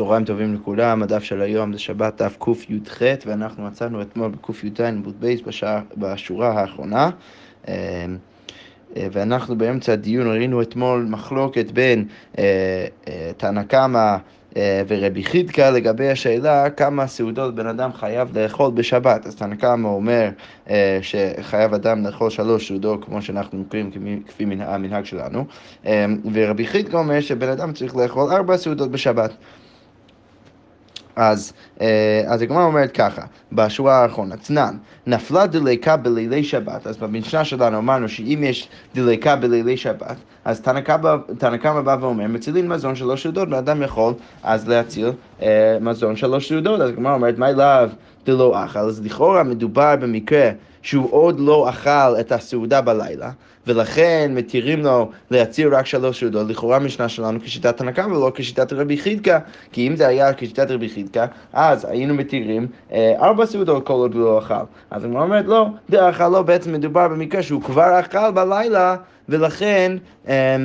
צהריים טובים לכולם, הדף של היום זה שבת דף קי"ח ואנחנו מצאנו אתמול בקי"ז עמוד בייס בשורה האחרונה אה, אה, ואנחנו באמצע הדיון ראינו אתמול מחלוקת בין אה, תנא קמא ורבי חידקה לגבי השאלה כמה סעודות בן אדם חייב לאכול בשבת. אז תנא קמא אומר שחייב אדם לאכול שלוש סעודות כמו שאנחנו מכירים כפי המנהג שלנו ורבי חידקה אומר שבן אדם צריך לאכול ארבע סעודות בשבת. אז, אה, אז הגמרא אומרת ככה, בשורה האחרונה, צנן, נפלה דליקה בלילי שבת, אז במשנה שלנו אמרנו שאם יש דליקה בלילי שבת, אז תנא קמא בא ואומר, מצילים מזון שלוש סעודות, ואדם יכול אז להציל אה, מזון שלוש סעודות, אז הגמרא אומרת, מה אליו דלא אכל, אז לכאורה מדובר במקרה שהוא עוד לא אכל את הסעודה בלילה, ולכן מתירים לו להציל רק שלוש סעודות, לכאורה משנה שלנו כשיטת הנקה ולא כשיטת רבי חידקה, כי אם זה היה כשיטת רבי חידקה, אז היינו מתירים אה, ארבע סעודות כל עוד הוא לא אכל. אז הוא אומרת, לא, דרך לא, בעצם מדובר במקרה שהוא כבר אכל בלילה, ולכן... אה,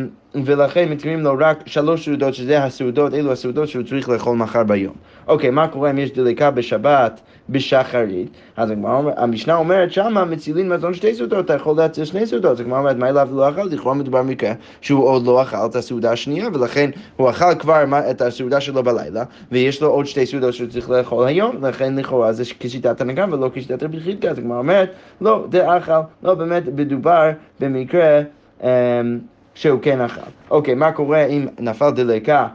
ולכן מתקיימים לו רק שלוש סעודות, שזה הסעודות, אלו הסעודות שהוא צריך לאכול מחר ביום. אוקיי, מה קורה אם יש דליקה בשבת בשחרית? אז המשנה אומרת שמה מצילין מזון שתי סעודות, אתה יכול להציל שני סעודות. אז הגמרא אומרת, מה אליו לא אכל? לכאורה מדובר במקרה שהוא עוד לא אכל את הסעודה השנייה, ולכן הוא אכל כבר את הסעודה שלו בלילה, ויש לו עוד שתי סעודות שהוא צריך לאכול היום, ולכן לכאורה זה כשיטת הנגן ולא כשיטת רבי חידקה. אז הגמרא אומרת, לא, זה אכל, לא באמת מדובר במקרה אמ, שהוא כן אכל. אוקיי, מה קורה אם נפל אה,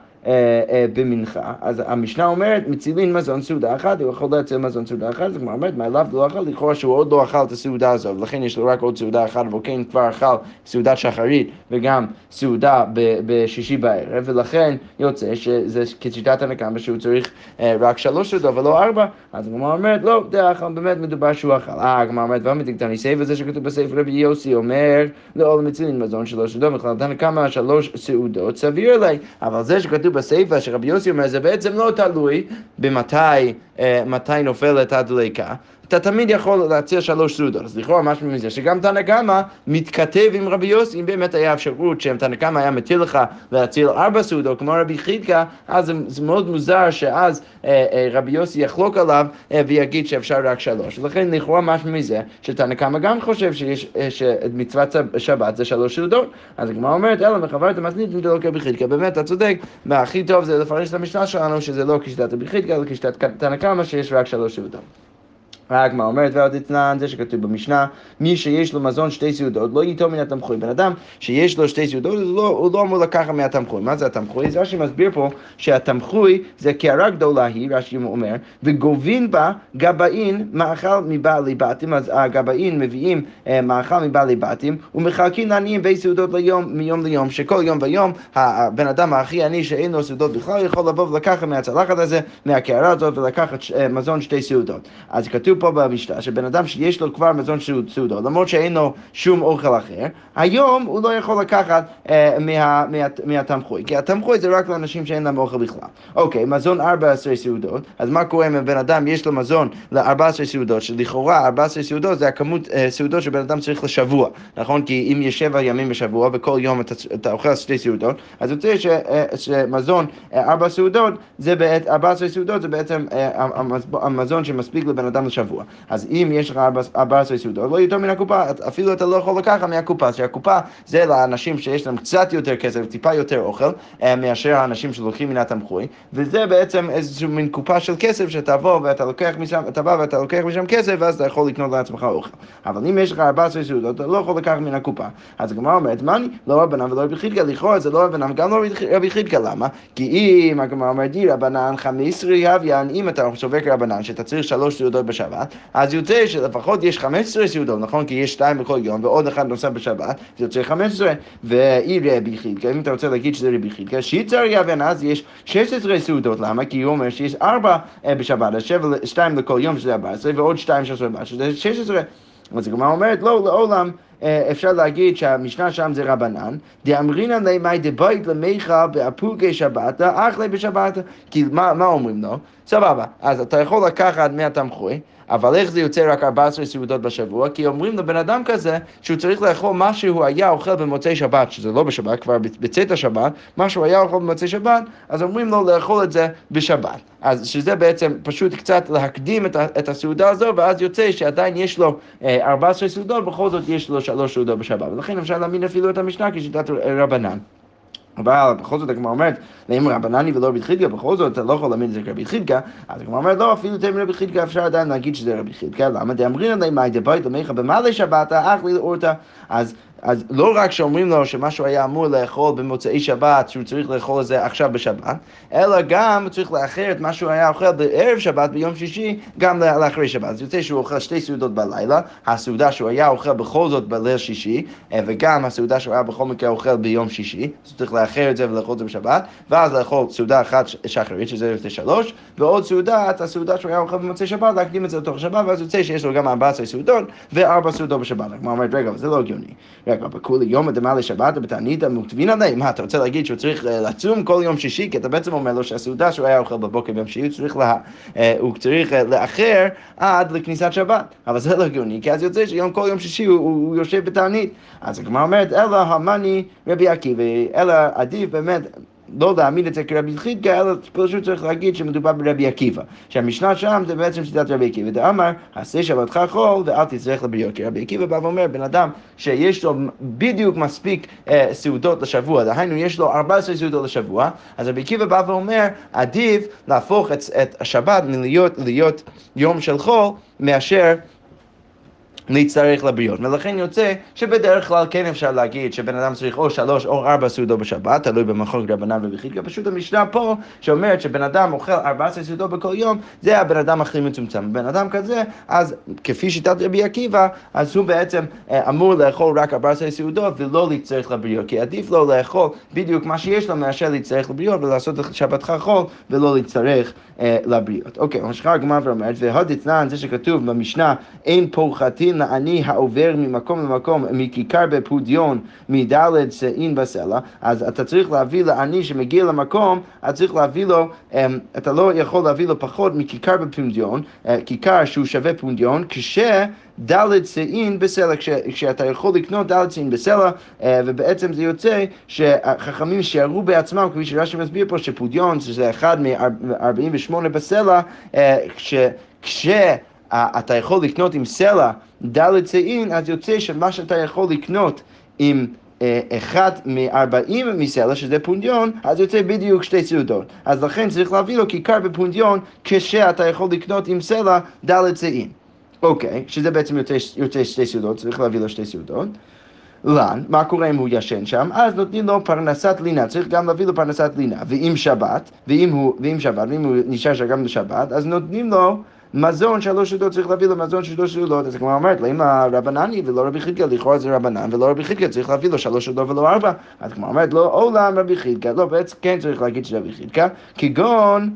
במנחה, אז המשנה אומרת, מצילין מזון סעודה אחת, הוא יכול להציל מזון סעודה אחת, אז אומרת, מה אליו לא אכל, לכאורה שהוא עוד לא אכל את הסעודה הזאת, ולכן יש לו רק עוד סעודה אחת, והוא כן כבר אכל סעודת שחרית וגם סעודה בשישי בערב, ולכן יוצא שזה כשיטת הנקמה שהוא צריך אה, רק שלוש סעודות ולא ארבע, אז הגמרא אומרת, לא, זה אכל, באמת מדובר שהוא אכל. אה, הגמרא אומרת, ואומרת, תקטני סייף, זה שכתוב בספר רבי יוסי אומר, לא, מצילין מזון שלוש סעודות, וכלל כמה שלוש סעודות, סביר אליי, אבל זה שכתוב כתוב בסיפא שרבי יוסי אומר, זה בעצם לא תלוי במתי אה, נופלת הדליקה. אתה תמיד יכול להציע שלוש סעודות. אז לכאורה משהו מזה שגם תנא קמא מתכתב עם רבי יוסי, אם באמת היה אפשרות שאם תנא קמא היה מטיל לך להציל ארבע סעודות כמו רבי חידקה, אז זה, מאוד מוזר שאז אה, אה, רבי יוסי יחלוק עליו אה, ויגיד שאפשר רק שלוש. ולכן לכאורה משהו מזה שתנא קמא גם חושב שיש, אה, שמצוות שבת זה שלוש סעודות. אז הגמרא אומרת, אלא מחברת המסנית אם זה לא כרבי חידקה. באמת, אתה צודק, והכי טוב זה לפרש את המשנה שלנו שזה לא כשיטת רבי חידקה, אלא כשיטת תנא קמא שיש רק שלוש סעודות. הגמרא אומרת ועוד אתנן, זה שכתוב במשנה, מי שיש לו מזון שתי סעודות לא ייטול מן התמחוי. בן אדם שיש לו שתי סעודות, הוא לא, הוא לא אמור לקחת מהתמחוי. מה זה התמחוי? זה רש"י מסביר פה שהתמחוי זה קערה גדולה היא, רש"י אומר, וגובין בה גבאין מאכל מבעלי בתים, אז הגבאין מביאים אה, מאכל מבעלי בתים ומחלקים לעניים בי סעודות ליום, מיום ליום, שכל יום ויום הבן אדם הכי עני שאין לו סעודות בכלל יכול לבוא ולקחת מהצלחת הזה, מהקערה הזאת ולקחת אה, מזון שתי סעודות. אז כתוב פה במשנה, שבן אדם שיש לו כבר מזון סעודו, למרות שאין לו שום אוכל אחר, היום הוא לא יכול לקחת אה, מה, מה, מהתמחוי, כי התמחוי זה רק לאנשים שאין להם אוכל בכלל. אוקיי, מזון 14 סעודות, אז מה קורה אם הבן אדם יש לו מזון ל-14 סעודות, שלכאורה 14 סעודות זה הכמות אה, סעודות שבן אדם צריך לשבוע, נכון? כי אם יש שבע ימים בשבוע וכל יום אתה, אתה אוכל שתי סעודות, אז יוצא ש, אה, שמזון אה, ארבע סעודות, זה בעת, 14 סעודות זה בעצם אה, המזון שמספיק לבן אדם לשבוע. שבוע. אז אם יש לך 14 סעודות, לא יותר מן הקופה, אפילו אתה לא יכול לקחת מהקופה, שהקופה זה לאנשים שיש להם קצת יותר כסף, טיפה יותר אוכל, אה, מאשר האנשים שלוקחים מן התמחוי, וזה בעצם איזושהי מין קופה של כסף שתבוא ואתה לוקח משם, אתה בא ואתה לוקח משם כסף, ואז אתה יכול לקנות לעצמך אוכל. אבל אם יש לך 14 סעודות, אתה לא יכול לקחת מן הקופה. אז הגמרא אומרת, מה אני? לא רבנן ולא רבי חידקה, לכאורה זה לא רבנן, גם לא רבי חידקה, למה? כי אם הגמרא אומרת, די רבנן חמיסרי הוויין, אם אתה סובר כרבנן, שאתה צריך שלוש סעודות בשבת, אז יוצא שלפחות יש 15 סעודות, נכון? כי יש שתיים בכל יום ועוד אחד נוסף בשבת, זה יוצא 15, ואי רבי חידקה, אם אתה רוצה להגיד שזה רבי חידקה, שיצר יבן, אז יש 16 סעודות, למה? כי הוא אומר שיש 4 אה, בשבת, אז 2 לכל יום שזה 14, ועוד 2 של שבת, שזה 16. אז הגמרא אומרת, לא, לעולם. אה, אפשר להגיד שהמשנה שם זה רבנן, דאמרינן לימי דבית למיכה באפוגי שבתא, אחלה בשבתא. כי מה, מה אומרים לו? סבבה, אז אתה יכול לקחת מהתמחוי, אבל איך זה יוצא רק 14 סעודות בשבוע? כי אומרים לבן אדם כזה שהוא צריך לאכול מה שהוא היה אוכל במוצאי שבת, שזה לא בשבת, כבר בצאת השבת, מה שהוא היה אוכל במוצאי שבת, אז אומרים לו לאכול את זה בשבת. אז שזה בעצם פשוט קצת להקדים את, את הסעודה הזו, ואז יוצא שעדיין יש לו אה, 14 סעודות, בכל זאת יש לו שלוש סעודות בשבת. ולכן אפשר להאמין אפילו את המשנה כשיטת רבנן. אבל בכל זאת הגמרא אומרת, לאם רבנני ולא רבי חידקה, בכל זאת אתה לא יכול להאמין שזה רבי חידקה, אז הגמרא אומרת, לא, אפילו תאמין רבי חידקה אפשר עדיין להגיד שזה רבי חידקה, למה דאמרינא ליה מאי דבית למיכה במעלה שבת, אך לי לאורתא, אז אז לא רק שאומרים לו שמה שהוא היה אמור לאכול במוצאי שבת, שהוא צריך לאכול את זה עכשיו בשבת, אלא גם צריך לאחר את מה שהוא היה אוכל בערב שבת ביום שישי, גם לאחרי שבת. אז יוצא שהוא אוכל שתי סעודות בלילה, הסעודה שהוא היה אוכל בכל זאת בליל שישי, אה, וגם הסעודה שהוא היה בכל מקרה אוכל ביום שישי, אז הוא צריך לאחר את זה ולאכול את זה בשבת, ואז לאכול סעודה אחת שחרית, שזה לפני שלוש, ועוד סעודה, את הסעודה שהוא היה אוכל במוצאי שבת, להקדים את זה לתוך השבת, ואז יוצא שיש לו גם 14 סעודות וארבע סעודות בשבת. כמו אומרת, רגע, זה לא הגיוני. רגע, בכולי יום דמה לשבת בתענית מותבין עליהם. מה, אתה רוצה להגיד שהוא צריך אה, לצום כל יום שישי? כי אתה בעצם אומר לו שהסעודה שהוא היה אוכל בבוקר ביום שישי, הוא צריך, אה, הוא אה, לאחר עד לכניסת שבת. אבל זה לא הגיוני, כי אז יוצא שיום כל יום שישי הוא, הוא יושב בתענית. אז הגמרא אומרת, אלא המאני רבי עקיבא, אלא עדיף באמת לא להעמיד את זה כרבי חידקה, אלא פשוט צריך להגיד שמדובר ברבי עקיבא. שהמשנה שם זה בעצם שיטת רבי עקיבא. דאמר, עשה שבתך חול ואל תצטרך לבריות. כי רבי עקיבא בא ואומר, בן אדם שיש לו בדיוק מספיק אה, סעודות לשבוע, דהיינו יש לו 14 סעודות לשבוע, אז רבי עקיבא בא ואומר, עדיף להפוך את, את השבת מלהיות להיות יום של חול, מאשר להצטרך לבריות. ולכן יוצא שבדרך כלל כן אפשר להגיד שבן אדם צריך או שלוש או ארבע סעודות בשבת, תלוי במחוג רבנן ובחידקה. פשוט המשנה פה שאומרת שבן אדם אוכל ארבע עשרה סעודות בכל יום, זה הבן אדם הכי מצומצם. בן אדם כזה, אז כפי שיטת רבי עקיבא, אז הוא בעצם אה, אמור לאכול רק ארבע עשרה סעודות ולא להצטרך לבריות. כי עדיף לו לאכול בדיוק מה שיש לו מאשר להצטרך לבריות ולעשות את שבתך חול ולא להצטרך אה, לבריות. אוקיי, ממשיכה הגמרא ואומרת, והודתנן, זה שכתוב במשנה, אין פוחתין לעני העובר ממקום למקום, מכיכר בפודיון, מדלת שאין בסלע, אז אתה צריך להביא לעני שמגיע למקום, אתה צריך להביא לו, אמ, אתה לא יכול להביא לו פחות מכיכר בפודיון, אה, כיכר שהוא שווה פודיון, כש... דלת שאין בסלע, כש, כשאתה יכול לקנות דלת שאין בסלע, אה, ובעצם זה יוצא שהחכמים שיערו בעצמם, כפי שרש"י מסביר פה, שפודיון, שזה אחד מ-48 בסלע, אה, כש... כש אתה יכול לקנות עם סלע דלת שאין, אז יוצא שמה שאתה יכול לקנות עם אה, אחד מארבעים מסלע, שזה פונדיון, אז יוצא בדיוק שתי סעודות. אז לכן צריך להביא לו כיכר בפונדיון כשאתה יכול לקנות עם סלע דלת שאין. אוקיי, שזה בעצם יוצא, יוצא שתי סעודות, צריך להביא לו שתי סעודות. לן, מה קורה אם הוא ישן שם? אז נותנים לו פרנסת לינה, צריך גם להביא לו פרנסת לינה. ואם שבת, ואם, הוא, ואם שבת, ואם הוא נשאר שם גם בשבת, אז נותנים לו מזון שלוש סעודות צריך להביא לו מזון של שלוש סעודות, אז כמו אומרת, למה רבנני ולא רבי חידקה, לכאורה זה רבנן ולא רבי חידקה, צריך להביא לו שלוש סעודות ולא ארבע. אז כמו אומרת, לא עולם רבי חידקה, לא, בעצם כן צריך להגיד שזה רבי חידקה, כגון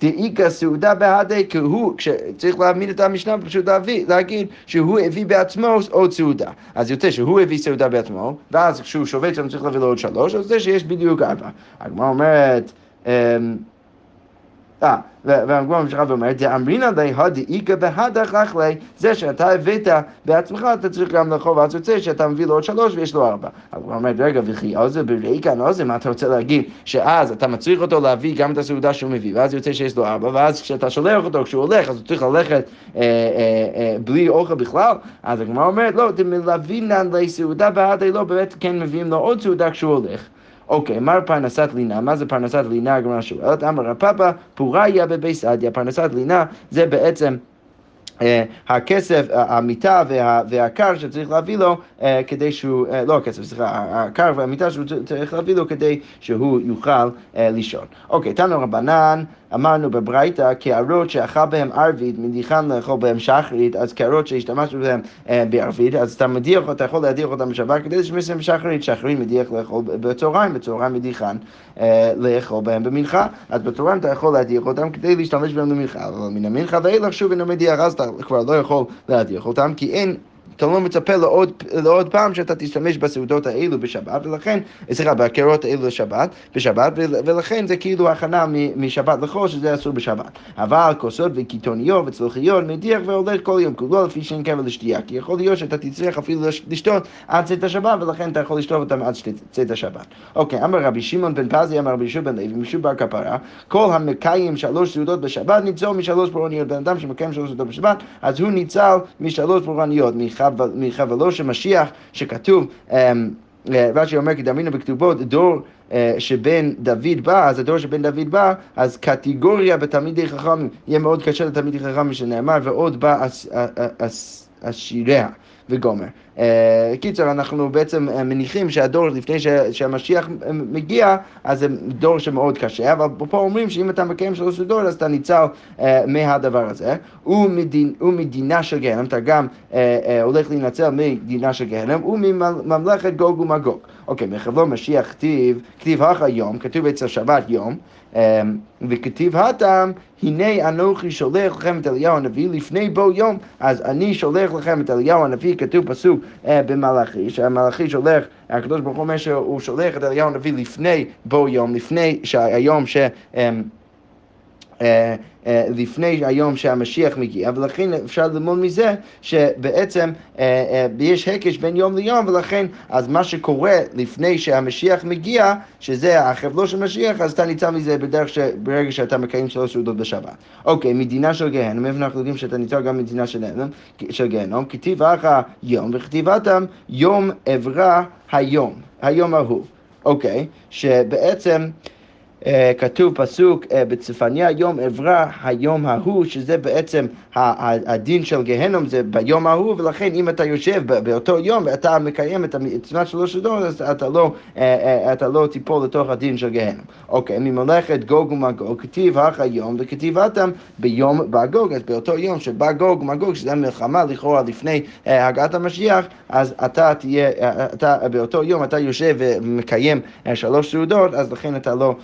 דאיכא סעודה בהדי, כי הוא, כשצריך להעמיד את המשנה, פשוט להביא, להגיד שהוא הביא בעצמו עוד סעודה. אז יוצא שהוא הביא סעודה בעצמו, ואז כשהוא שובת שם צריך להביא לו עוד שלוש, אז זה שיש בדיוק ארבע. הגמרא אומרת, אמ, והגמרא ממשיכה ואומרת, דאמרינא לי הדאיכא בהדך לך לי, זה שאתה הבאת בעצמך, אתה צריך גם לאכול, ואז יוצא שאתה מביא לו עוד שלוש ויש לו ארבע. הגמרא אומרת, רגע, וכי עוזר בריקה נוזר, מה אתה רוצה להגיד? שאז אתה מצריך אותו להביא גם את הסעודה שהוא מביא, ואז יוצא שיש לו ארבע, ואז כשאתה שולח אותו, כשהוא הולך, אז הוא צריך ללכת אה, אה, אה, בלי אוכל בכלל? אז הגמרא אומרת, לא, דמלווינן לסעודה בהדי, לא, באמת כן מביאים לו עוד סעודה כשהוא הולך. אוקיי, מה פרנסת לינה? מה זה פרנסת לינה? הגמרא שואלת, אמר רב פוריה בביס עדיה. פרנסת לינה זה בעצם... Uh, הכסף, uh, המיטה וה, והקר שצריך להביא לו uh, כדי שהוא, uh, לא הכסף, סליחה, הקר והמיטה שהוא צריך להביא לו כדי שהוא יוכל uh, לישון. אוקיי, תנו רבנן, אמרנו בברייתא, קערות שאכל בהם ערבית, מדיחן לאכול בהם שחרית, אז קערות שהשתמשנו בהם אה, בערבית, אז אתה מדיח, אתה יכול להדיח אותם בשבת כדי לשמש בהם שחרית, שחרית מדיח לאכול בצהריים, בצהריים מדיחן אה, לאכול בהם במנחה, אז בצהריים אתה יכול להדיח אותם כדי להשתמש בהם במנחה, אבל מן המנחה ואילך שוב אינו מדיח, אז אתה כבר לא יכול להדיח אותם, כי אין אתה לא מצפה לעוד, לעוד פעם שאתה תשתמש בסעודות האלו בשבת, ולכן, סליחה, בקרות האלו לשבת, בשבת, ולכן זה כאילו הכנה משבת לחול, שזה אסור בשבת. אבל כוסות וקיתוניות וצלוחיות מדיח והולך כל יום כולו לפי שאין קבר לשתייה, כי יכול להיות שאתה תצטרך אפילו לשתות עד צאת השבת, ולכן אתה יכול לשתות אותם עד צאת השבת. אוקיי, אמר רבי שמעון בן פזי, אמר רבי ישוע בן לוי, משום בר כפרה, כל המקיים שלוש סעודות בשבת ניצול משלוש פורעניות. בן אדם שמקיים שלוש סעודות בשבת, אז הוא ניצל משלוש פורעניות, מחבלו של משיח, שכתוב, אמ, אה, רש"י אומר, כי דאמינו בכתובות, דור אה, שבן דוד בא, אז הדור שבן דוד בא, אז קטגוריה בתלמידי חכמים, יהיה מאוד קשה לתלמידי חכמים שנאמר, ועוד בא עשיריה. וגומר. אה, קיצר, אנחנו בעצם אה, מניחים שהדור לפני שהמשיח אה, מגיע, אז זה דור שמאוד קשה, אבל פה אומרים שאם אתה מקיים שלוש דור, אז אתה ניצל מהדבר הזה. ומדינה של גהנם, אתה גם הולך להינצל מדינה של גהנם, ומממלכת גוג ומגוג. אוקיי, מחבלו משיח כתיב, כתיב הכה יום, כתוב אצל שבת יום. אמ, וכתיב הטעם, הנה אנוכי שולח לכם את אליהו הנביא לפני בוא יום, אז אני שולח לכם את אליהו הנביא, כתוב פסוק אה, במלאכי, שהמלאכי שולח, הקדוש ברוך הוא אומר שהוא שולח את אליהו הנביא לפני בוא יום, לפני היום ש... אה, אה, לפני היום שהמשיח מגיע, ולכן אפשר ללמוד מזה שבעצם אה, יש הקש בין יום ליום, ולכן אז מה שקורה לפני שהמשיח מגיע, שזה החבלו של משיח, אז אתה ניצל מזה בדרך ש... ברגע שאתה מקיים שלוש סעודות בשבת. אוקיי, מדינה של גהנום, איפה אנחנו יודעים שאתה ניצל גם מדינה של גהנום, כתיב אחא יום, וכתיבתם יום אברה היום, היום ההוא. אוקיי, שבעצם... אה, כתוב פסוק אה, בצפניה יום אברה היום ההוא, שזה בעצם הדין של גהנום זה ביום ההוא, ולכן אם אתה יושב באותו יום ואתה מקיים את המצוות שלוש הדור, אז אתה לא, אה, אתה לא תיפול לתוך הדין של גהנום. אוקיי, ממלאכת גוג ומגוג, כתיב הך היום וכתיבתם ביום בגוג, אז באותו יום שבא גוג ומגוג, שזה מלחמה לכאורה לפני הגעת המשיח, אז אתה תהיה, אתה, באותו יום אתה יושב ומקיים שלוש סעודות, אז לכן אתה לא...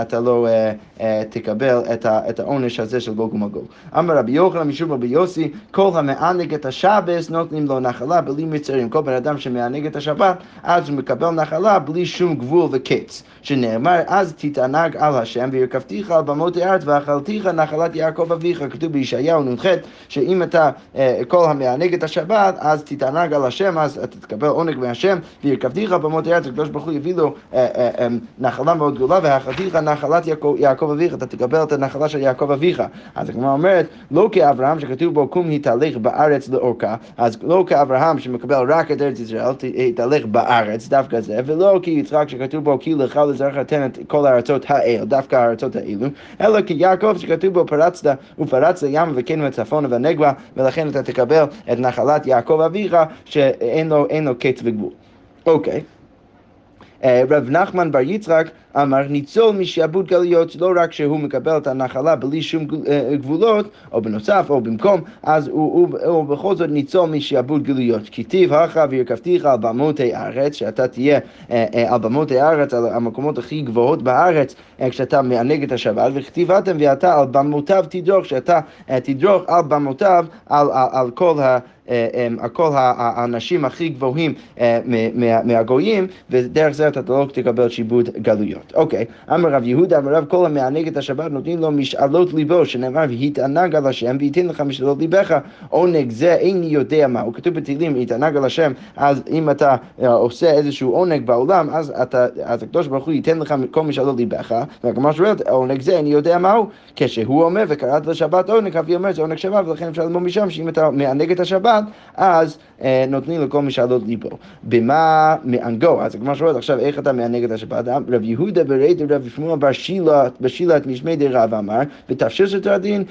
אתה לא אה, אה, תקבל את העונש הזה של גוג ומגוג. אמר רבי יוחנן משום רבי יוסי, כל המענג את השבס נותנים לו נחלה בלי מצרים. כל בן אדם שמענג את השבת, אז הוא מקבל נחלה בלי שום גבול וקץ. שנאמר, אז תתענג על השם וירכבתיך על במות הארץ ואכלתיך נחלת יעקב אביך. כתוב בישעיהו נ"ח, שאם אתה אה, כל המענג את השבת, אז תתענג על השם, אז אתה תקבל עונג מהשם, וירכבתיך על במות הארץ, הקדוש ברוך הוא יביא לו נחלה מאוד גדולה, ואכלתיך נחלת יעקב אביך, אתה תקבל את הנחלה של יעקב אביך. אז הגמרא אומרת, לא כאברהם שכתוב בו קום התהלך בארץ לאורכה, אז לא כאברהם שמקבל רק את ארץ ישראל, התהלך בארץ, דווקא זה, ולא כיצחק שכתוב בו כי לך לזרעך תן את כל הארצות האל, דווקא הארצות האלו, אלא כיעקב שכתוב בו פרצת ופרצת ים וכן וצפון ונגבה, ולכן אתה תקבל את נחלת יעקב אביך, שאין לו, לו קץ וגבול. אוקיי. Okay. אה, רב נחמן בר יצחק אמר ניצול משעבוד גלויות, לא רק שהוא מקבל את הנחלה בלי שום אה, גבולות, או בנוסף או במקום, אז הוא, הוא, הוא בכל זאת ניצול משעבוד גלויות. כתיב הכה וירכבתיך על במותי הארץ, שאתה תהיה אה, על במותי הארץ, על המקומות הכי גבוהות בארץ, כשאתה מענג את השבת, וכתיבתם ואתה על במותיו תדרוך, שאתה תדרוך על במותיו, על, על, על כל ה... כל האנשים הכי גבוהים מהגויים, ודרך זה אתה לא תקבל שיבוד גלויות. אוקיי, אמר רב יהודה, אמר רב כל המענג את השבת נותנים לו משאלות ליבו, שנאמר והתענג על השם וייתן לך משאלות ליבך, עונג זה איני יודע מה. הוא כתוב בתהילים, התענג על השם, אז אם אתה אה, עושה איזשהו עונג בעולם, אז הקדוש ברוך הוא ייתן לך כל משאלות ליבך, והגמרא שואלת, עונג זה איני יודע מהו, כשהוא אומר וקראת לשבת עונג, אבי אומר זה עונג שבת, ולכן אפשר ללמוד משם שאם אתה מענג את השבת, אז אה, נותנים לכל משאלות ליבו. במה מענגו? אז הגמרא שואלת עכשיו איך אתה מענג את השבת? רב יהודה ברד רב שמואל בר שילה, בשילת משמי רב אמר, ותפשיל של תרדין,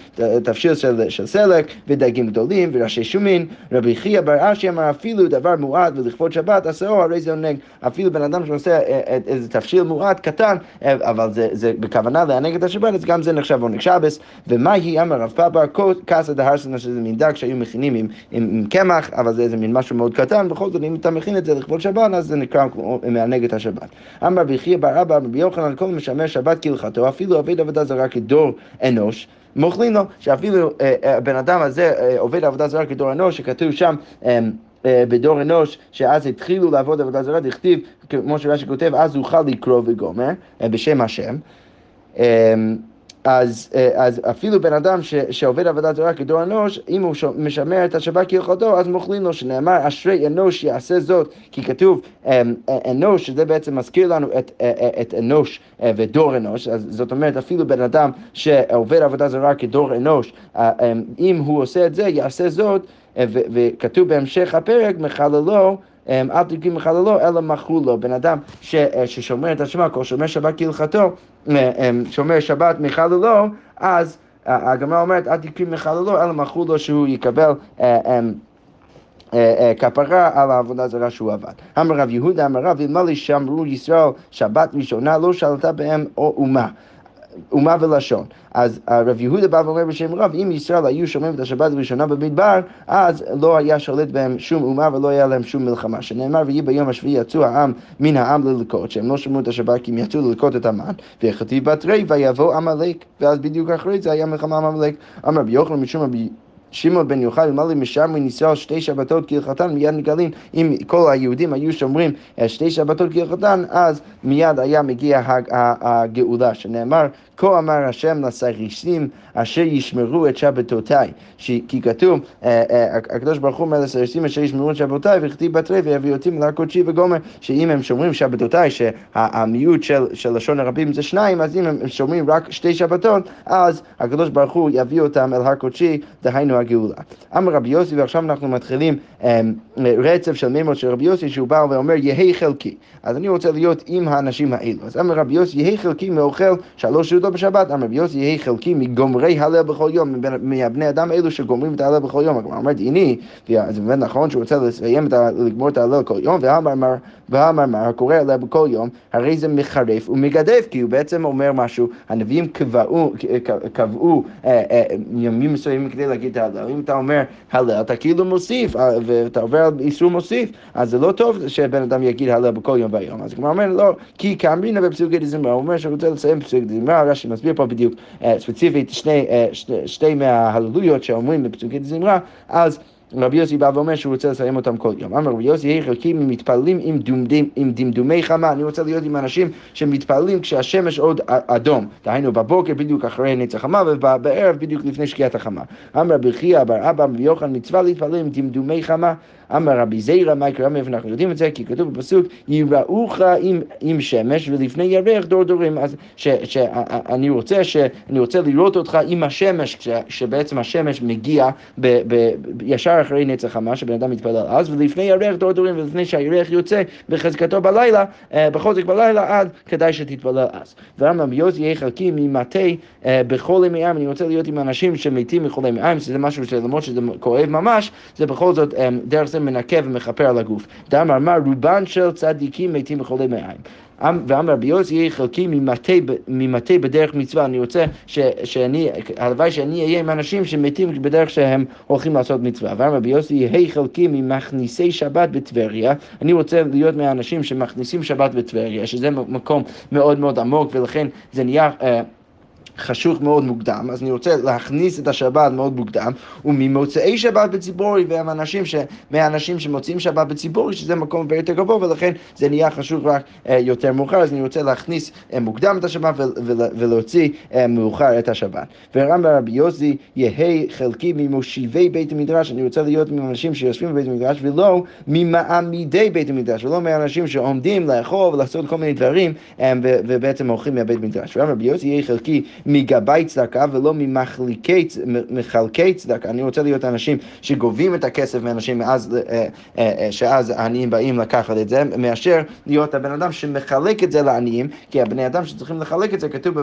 תפשיל של, סלק, ודגים גדולים, וראשי שומין, רבי חייא בר אשי אמר אפילו דבר מועט ולכבוד שבת עשהו הרי זה עונג. אפילו בן אדם שעושה אה, אה, איזה תפשיל מועט קטן, אבל זה, זה בכוונה לענג את השבת, אז גם זה נחשב עונג שבס. ומה היא אמר רב פאבר קסא דהרסנה שזה מין דג שהיו מכינים עם, עם, עם קמח, אבל זה איזה מין משהו מאוד קטן, בכל זאת אם אתה מכין את זה לכבוד שבת, אז זה נקרא מענג את השבת. אמר רבי חייא בר אבא רבי יוחנן כל משמר שבת כהלכתו, אפילו עובד עבודה זרה כדור אנוש. מוכלים לו, שאפילו הבן אדם הזה עובד עבודה זרה כדור אנוש, שכתוב שם בדור אנוש, שאז התחילו לעבוד עבודה זרה, דכתיב, כמו שרש"י כותב, אז אוכל לקרוא וגומר, בשם השם. אז, אז אפילו בן אדם ש, שעובד עבודה זרה כדור אנוש, אם הוא משמר את השבת כהלכתו, אז מוכלים לו, שנאמר, אשרי אנוש יעשה זאת, כי כתוב אנוש, שזה בעצם מזכיר לנו את, את אנוש ודור אנוש, אז זאת אומרת, אפילו בן אדם שעובד עבודה זרה כדור אנוש, אם הוא עושה את זה, יעשה זאת. וכתוב בהמשך הפרק, מחללו, אל תקים מחללו, אלא מחו לו. בן אדם ש, ששומר את השבת, או שומר שבת כהלכתו, שומר שבת מחללו, אז הגמרא אומרת, אל תקים מחללו, אלא מחו לו שהוא יקבל כפרה על העבודה הזרה שהוא עבד. אמר רב יהודה, אמר רב, אלמלא שמרו ישראל שבת ראשונה, לא שלטה בהם אומה. אומה ולשון. אז רב יהודה בא ואומר בשם רב, אם ישראל היו שומעים את השבת הראשונה במדבר, אז לא היה שולט בהם שום אומה ולא היה להם שום מלחמה. שנאמר, ויהי ביום השביעי יצאו העם מן העם ללקוט, שהם לא שמעו את השבת כי הם יצאו ללקוט את המן, ויחטיב בת רי ויבוא עמלק, ואז בדיוק אחרי זה היה מלחמה עם עמלק. אמר רבי יוחנן משום רבי שמעון בן יוחאי ומלא משמרי ישראל שתי שבתות כהלכתן, מיד נגלים, אם כל היהודים היו שומרים שתי שבתות כהלכתן, אז מיד היה מגיע הגאולה, שנאמר, כה אמר השם לסריסים אשר ישמרו את שבתותיי. כי כתוב, הקדוש ברוך הוא אומר לסריסים אשר ישמרו את שבתותיי, וכתיב בתרי ויביא אותי מלאר קודשי וגומר, שאם הם שומרים שבתותיי, שהמיעוט של, של לשון הרבים זה שניים, אז אם הם שומרים רק שתי שבתות, אז הקדוש ברוך הוא יביא אותם אל הר קודשי, דהיינו הגאולה. אמר רבי יוסי, ועכשיו אנחנו מתחילים רצף של מימות של רבי יוסי, שהוא בא ואומר, יהי חלקי. אז אני רוצה להיות עם האנשים האלו. אז אמר רבי יוסי, יהי חלקי מאוכל שלוש סעודות בשבת. אמר רבי יוסי, יהי חלקי מגומרי הלל בכל יום, מהבני אדם האלו שגומרים את ההלל בכל יום. הגמרא אומרת, הנה, זה באמת נכון שהוא רוצה לסיים, לגמור את ההלל כל יום, מה, הקורא הלל בכל יום, הרי זה מחרף ומגדף, כי הוא בעצם אומר משהו, הנביאים קבעו, קבעו ימים מסוימים כדי להגיד את ההלל. אם אתה אומר הלל, אתה כאילו מוסיף, ואתה עובר על איסור מוסיף, אז זה לא טוב שבן אדם יגיד הלל בכל יום והיום. אז כמו אומר, לא, כי כאמרינה בפסוקי דזמרה, הוא אומר שהוא רוצה לסיים בפסוקי דזמרה, רש"י מסביר פה בדיוק ספציפית שני, שתי מההללויות שאומרים בפסוקי דזמרה, אז רבי יוסי בא ואומר שהוא רוצה לסיים אותם כל יום. אמר רבי יוסי, יהי חלקים מתפללים עם, דומדים, עם דמדומי חמה. אני רוצה להיות עם אנשים שמתפללים כשהשמש עוד אדום. דהיינו בבוקר בדיוק אחרי נצח חמה ובערב בדיוק לפני שקיעת החמה. אמר רבי חייא בר אבא רבי מצווה להתפלל עם דמדומי חמה. אמר רבי זיירא, מה יקרה, מאיפה אנחנו יודעים את זה? כי כתוב בפסוק, יראוך עם, עם שמש ולפני ירח דור דורים. אז שאני רוצה, שאני רוצה לראות אותך עם השמש, ש, שבעצם השמש מגיע ב, ב, ישר אחרי נצח חמה, שבן אדם מתפלל אז, ולפני ירח דור דורים, ולפני שהירח יוצא בחזקתו בלילה, בחוזק בלילה, עד כדאי שתתפלל אז. ואמר רבי יוסי יהיה חלקי ממטה בכל ימי ים, אני רוצה להיות עם אנשים שמתים מכל ימי ים, שזה משהו שלמרות שזה כואב ממש, זה בכל זאת דרך זה מנקה ומכפר על הגוף. דאמר מה רובן של צדיקים מתים בכל ימי ים. ואמר רבי יוסי יהיה חלקי ממטה בדרך מצווה, אני רוצה ש, שאני, הלוואי שאני אהיה עם אנשים שמתים בדרך שהם הולכים לעשות מצווה. ואמר רבי יוסי יהיה חלקי ממכניסי שבת בטבריה, אני רוצה להיות מהאנשים שמכניסים שבת בטבריה, שזה מקום מאוד מאוד עמוק ולכן זה נהיה... Uh, חשוך מאוד מוקדם, אז אני רוצה להכניס את השבת מאוד מוקדם, וממוצאי שבת בציבורי, והם אנשים ש... מהאנשים שמוצאים שבת בציבורי, שזה מקום הרבה יותר גבוה, ולכן זה נהיה חשוך רק אה, יותר מאוחר, אז אני רוצה להכניס אה, מוקדם את השבת ול... ול... ולהוציא אה, מאוחר את השבת. ורם רבי יוסי, יהי חלקי ממושיבי בית המדרש, אני רוצה להיות מאנשים שיושבים בבית המדרש, ולא ממעמידי בית המדרש, ולא מאנשים שעומדים לאכול ולעשות כל מיני דברים, אה, ו... ובעצם הולכים מהבית המדרש. ורם רבי יוסי, יהי חלקי מגבי צדקה ולא ממחלקי צדקה. אני רוצה להיות אנשים שגובים את הכסף מאנשים מאז, אה, אה, אה, שאז העניים באים לקחת את זה, מאשר להיות הבן אדם שמחלק את זה לעניים, כי הבני אדם שצריכים לחלק את זה כתוב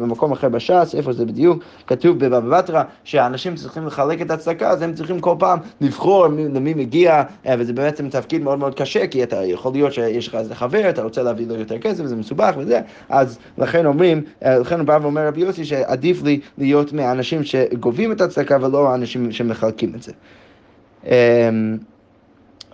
במקום אחר בש"ס, איפה זה בדיוק? כתוב בבבא בתרא שהאנשים צריכים לחלק את הצדקה, אז הם צריכים כל פעם לבחור למי מגיע, וזה בעצם תפקיד מאוד מאוד קשה, כי אתה יכול להיות שיש לך איזה חבר, אתה רוצה להביא לו יותר כסף, זה מסובך וזה, אז לכן אומרים, לכן הוא בא אומר רבי יוסי שעדיף לי להיות מהאנשים שגובים את הצדקה ולא האנשים שמחלקים את זה. אמ,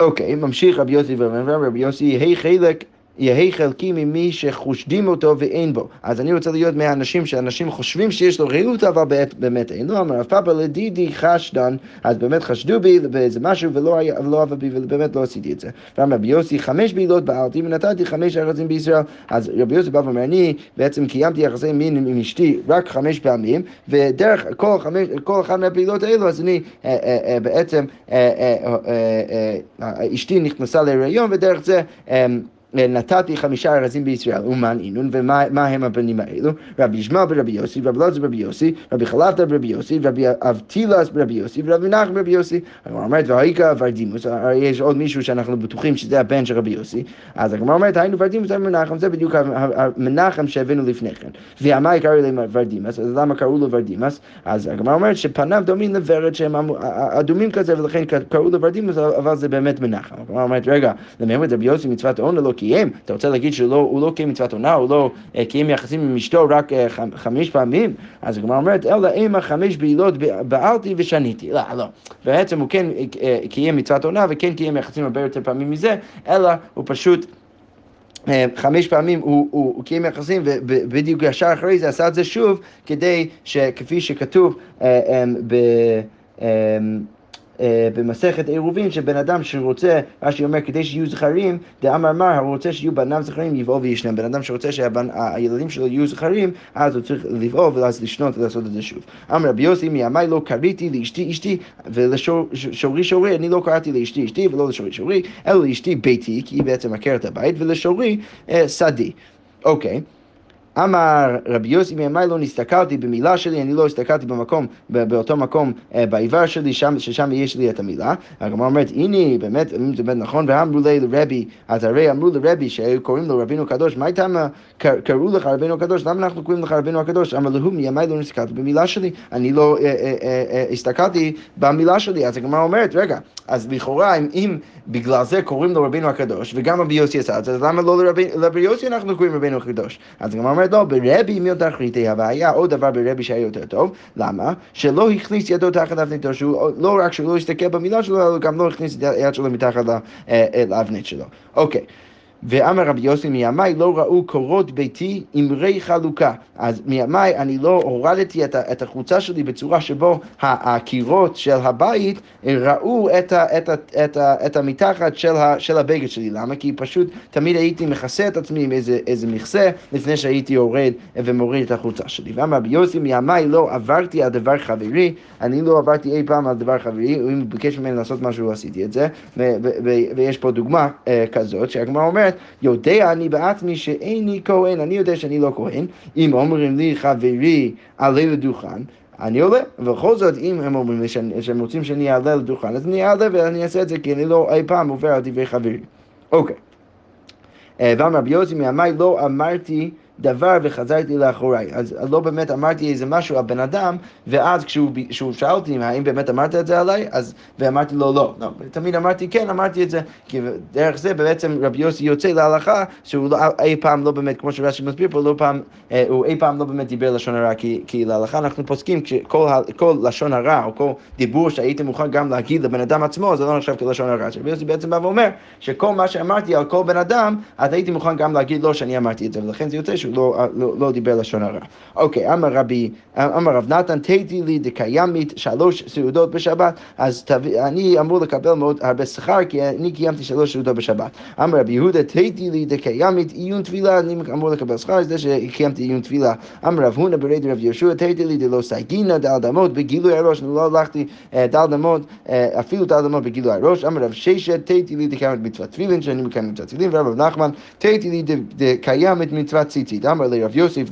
אוקיי, ממשיך רבי יוסי ואומר, רבי יוסי, היי חלק יהא חלקי ממי שחושדים אותו ואין בו. אז אני רוצה להיות מהאנשים שאנשים חושבים שיש לו רעות, אבל באמת אין לו. אמר רב פאפה לדידי חשדן, אז באמת חשדו בי באיזה משהו ולא עבד בי ובאמת לא עשיתי את זה. ואמר רבי יוסי, חמש בעילות בעלתי ונתתי חמש ארצים בישראל. אז רבי יוסי בא ואומר, אני בעצם קיימתי יחסי מין עם אשתי רק חמש פעמים, ודרך כל, חמש, כל אחת מהפעילות האלו, אז אני אה, אה, אה, בעצם, אשתי נכנסה להיריון, ודרך זה... נתתי חמישה ארזים בישראל, אומן אינון, ומה הם הבנים האלו? רבי ישמעאל ברבי יוסי, רבי אלעזר ברבי יוסי, רבי חלפתא ברבי יוסי, רבי אבטילס ברבי יוסי, ורבי נחם ברבי יוסי. הגמרא אומרת, והאיכא ורדימוס, הרי יש עוד מישהו שאנחנו בטוחים שזה הבן של רבי יוסי, אז הגמרא אומרת, היינו ורדימוס, היינו מנחם, זה בדיוק המנחם שהבאנו לפני כן. קראו להם ורדימוס, אז למה קראו לו ורדימוס? אז הגמרא אומרת שפניו דומים לוורד שהם אדומים כזה, ולכן קראו לו ורדימוס, אבל זה באמת מנחם. הגמרא אומרת, רגע, למעט רבי יוסי מצוות לא קיים, אתה רוצה להגיד שהוא לא קיים מצוות עונה, הוא לא אה, קיים יחסים עם אשתו רק אה, חמש פעמים? אז הגמרא אומרת, אלא אימה חמש בעילות בעלתי ושניתי. לא, לא. בעצם הוא כן אה, קיים מצוות עונה וכן קיים יחסים הרבה יותר פעמים מזה, אלא הוא פשוט... חמש פעמים הוא, הוא, הוא קיים יחסים ובדיוק ישר אחרי זה עשה את זה שוב כדי שכפי שכתוב ב... אה, במסכת עירובין שבן אדם שרוצה, רש"י אומר, כדי שיהיו זכרים, דאמר מר, הוא רוצה שיהיו בניו זכרים, יבעול וישנם. בן אדם שרוצה שהילדים שלו יהיו זכרים, אז הוא צריך לבעול ואז לשנות ולעשות את זה שוב. אמר רבי יוסי, מימי לא קריתי לאשתי אשתי, ולשורי שורי, אני לא קראתי לאשתי אשתי ולא לשורי שורי, אלא לאשתי ביתי, כי היא בעצם עקרת הבית, ולשורי אה, שדי. אוקיי. אמר רבי יוסי מימי לא נסתכלתי במילה שלי, אני לא הסתכלתי במקום, באותו מקום אה, באיבר שלי, שם, ששם יש לי את המילה. הגמרא אומרת, הנה, באמת, אם זה באמת נכון, ואמרו לי לרבי, אז הרי אמרו לרבי שקוראים לו רבינו הקדוש, מה איתם קראו לך רבינו הקדוש, למה אנחנו קוראים לך רבינו הקדוש? אמר להו מימי לא נסתכלתי במילה שלי, אני לא אה, אה, הסתכלתי במילה שלי. אז הגמרא אומרת, רגע, אז לכאורה, אם, אם בגלל זה קוראים לו רבינו הקדוש, וגם רבי יוסי עשה את זה, למה לא לרבי יוסי אנחנו קוראים רבינו הקדוש? אז הגמרא אומרת, לא, ברבי מילתא חריטי, אבל היה עוד דבר ברבי שהיה יותר טוב, למה? שלא הכניס ידו תחת אבניתו, שהוא לא רק שהוא לא הסתכל במילה שלו, אלא גם לא הכניס את היד שלו מתחת אה, לאבנית שלו. אוקיי. ואמר רבי יוסי מימי לא ראו קורות ביתי אמרי חלוקה. אז מימי אני לא הורדתי את, את החולצה שלי בצורה שבו הקירות של הבית ראו את, את, ה, את, את המתחת של, ה, של הבגד שלי. למה? כי פשוט תמיד הייתי מכסה את עצמי עם איזה, איזה מכסה לפני שהייתי יורד ומוריד את החולצה שלי. ואמר רבי יוסי מימי לא עברתי על דבר חברי, אני לא עברתי אי פעם על דבר חברי, אם הוא ביקש ממני לעשות משהו עשיתי את זה, ויש פה דוגמה uh, כזאת שהגמרא אומרת אומרת, יודע אני בעצמי שאיני כהן, אני יודע שאני לא כהן, אם אומרים לי חברי עלה לדוכן, אני עולה, ובכל זאת אם הם אומרים לי שהם רוצים שאני אעלה לדוכן, אז אני אעלה ואני אעשה את זה כי אני לא אי פעם עובר על דברי חברי. אוקיי. אה, ואמר רבי יוסי מימי לא אמרתי דבר וחזרתי לאחוריי. אז לא באמת אמרתי איזה משהו על בן אדם, ואז כשהוא, שאל אותי האם באמת אמרת את זה עליי, אז, ואמרתי לו לא. לא. תמיד אמרתי כן, אמרתי את זה, כי דרך זה בעצם רבי יוסי יוצא להלכה, שהוא לא, אי פעם לא באמת, כמו שרש"י מסביר פה, לא פעם, אה, הוא אי פעם לא באמת דיבר לשון הרע, כי, כי להלכה אנחנו פוסקים שכל לשון הרע, או כל דיבור שהייתי מוכן גם להגיד לבן אדם עצמו, זה לא נחשב כלשון הרע. רבי יוסי בעצם בא ואומר, שכל מה שאמרתי על כל בן אדם, אז הייתי מוכן גם להגיד לו שאני אמרתי את זה, ולכן זה יוצא שהוא לא, לא, לא דיבר לשון הרע. אוקיי, אמר רבי, אמר רב נתן, תהיתי לי דקיימית שלוש סעודות בשבת, אז תב... אני אמור לקבל מאוד הרבה שכר, כי אני קיימתי שלוש סעודות בשבת. אמר רבי יהודה, תהיתי לי דקיימית עיון תפילה, אני אמור לקבל שכר זה שקיימתי עיון תפילה. אמר רב הונא ברד רב יהושע, תהיתי לי דלא סייגינא דל דמות בגילוי הראש, אני לא הלכתי אה, דל דמות, אה, אפילו דל דמות בגילוי הראש. אמר רב ששת, תהיתי לי דקיימת מצוות תפילין, שאני מקיים מצוות תפילין, ורב נחמן, תהיתי לי דקיימת מצוות. אמר לרב יוסף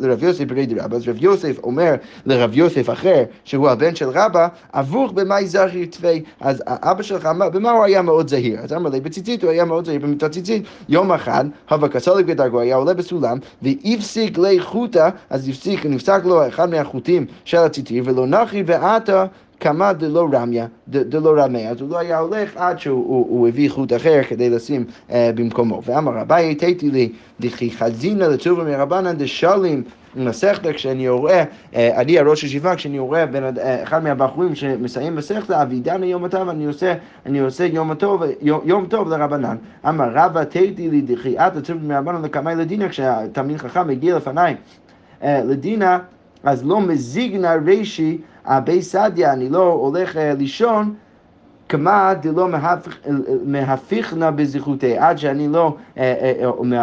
לרב יוסף ברי דרבא, אז רב יוסף אומר לרב יוסף אחר, שהוא הבן של רבא, אבוך במאי זכיר תפי, אז אבא שלך, במה הוא היה מאוד זהיר? אז אמר לי, בציצית הוא היה מאוד זהיר במיטת ציצית. יום אחד, הווה כסולק בדרגו, היה עולה בסולם, והפסיק לי חוטה, אז הפסיק, נפסק לו אחד מהחוטים של הציצית, ולא נחי ועתה כמה דלא רמיה, דלא רמיה, אז הוא לא היה הולך עד שהוא הביא חוט אחר כדי לשים uh, במקומו. ואמר רבי, תהיתי לי, דכי חזינא לצובר מרבנן דשלים מסכתא, כשאני רואה, אני הראש ישיבה, כשאני רואה בין אחד מהבחורים שמסיים מסכתא, אבידנה יום הטוב, אני עושה, אני עושה יום טוב, יום טוב לרבנן. אמר רבא תהיתי לי דחיית הצוות מרבנן לקמאי לדינה, כשהתלמיד חכם מגיע לפניי לדינה, אז לא מזיגנא רישי בי סדיא, אני לא הולך לישון. כמה דלא מהפיכנה בזכותי, עד שאני לא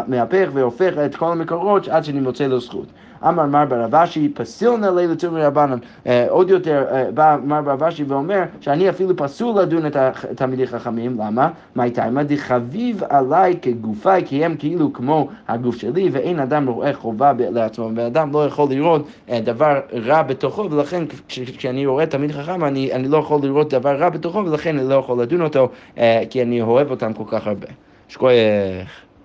מהפך והופך את כל המקורות עד שאני מוצא לו זכות. אמר מר ברבשי, פסיל נא לילה תומי רבנן. עוד יותר בא מר ברבשי ואומר שאני אפילו פסול לדון את התלמידי חכמים, למה? מה? מה דחביב עליי כגופיי, כי הם כאילו כמו הגוף שלי, ואין אדם רואה חובה לעצמו, ואדם לא יכול לראות דבר רע בתוכו, ולכן כשאני רואה תלמיד חכם, אני, אני לא יכול לראות דבר רע בתוכו, ולכן אני לא יכול לדון אותו, כי אני אוהב אותם כל כך הרבה. שכוייך.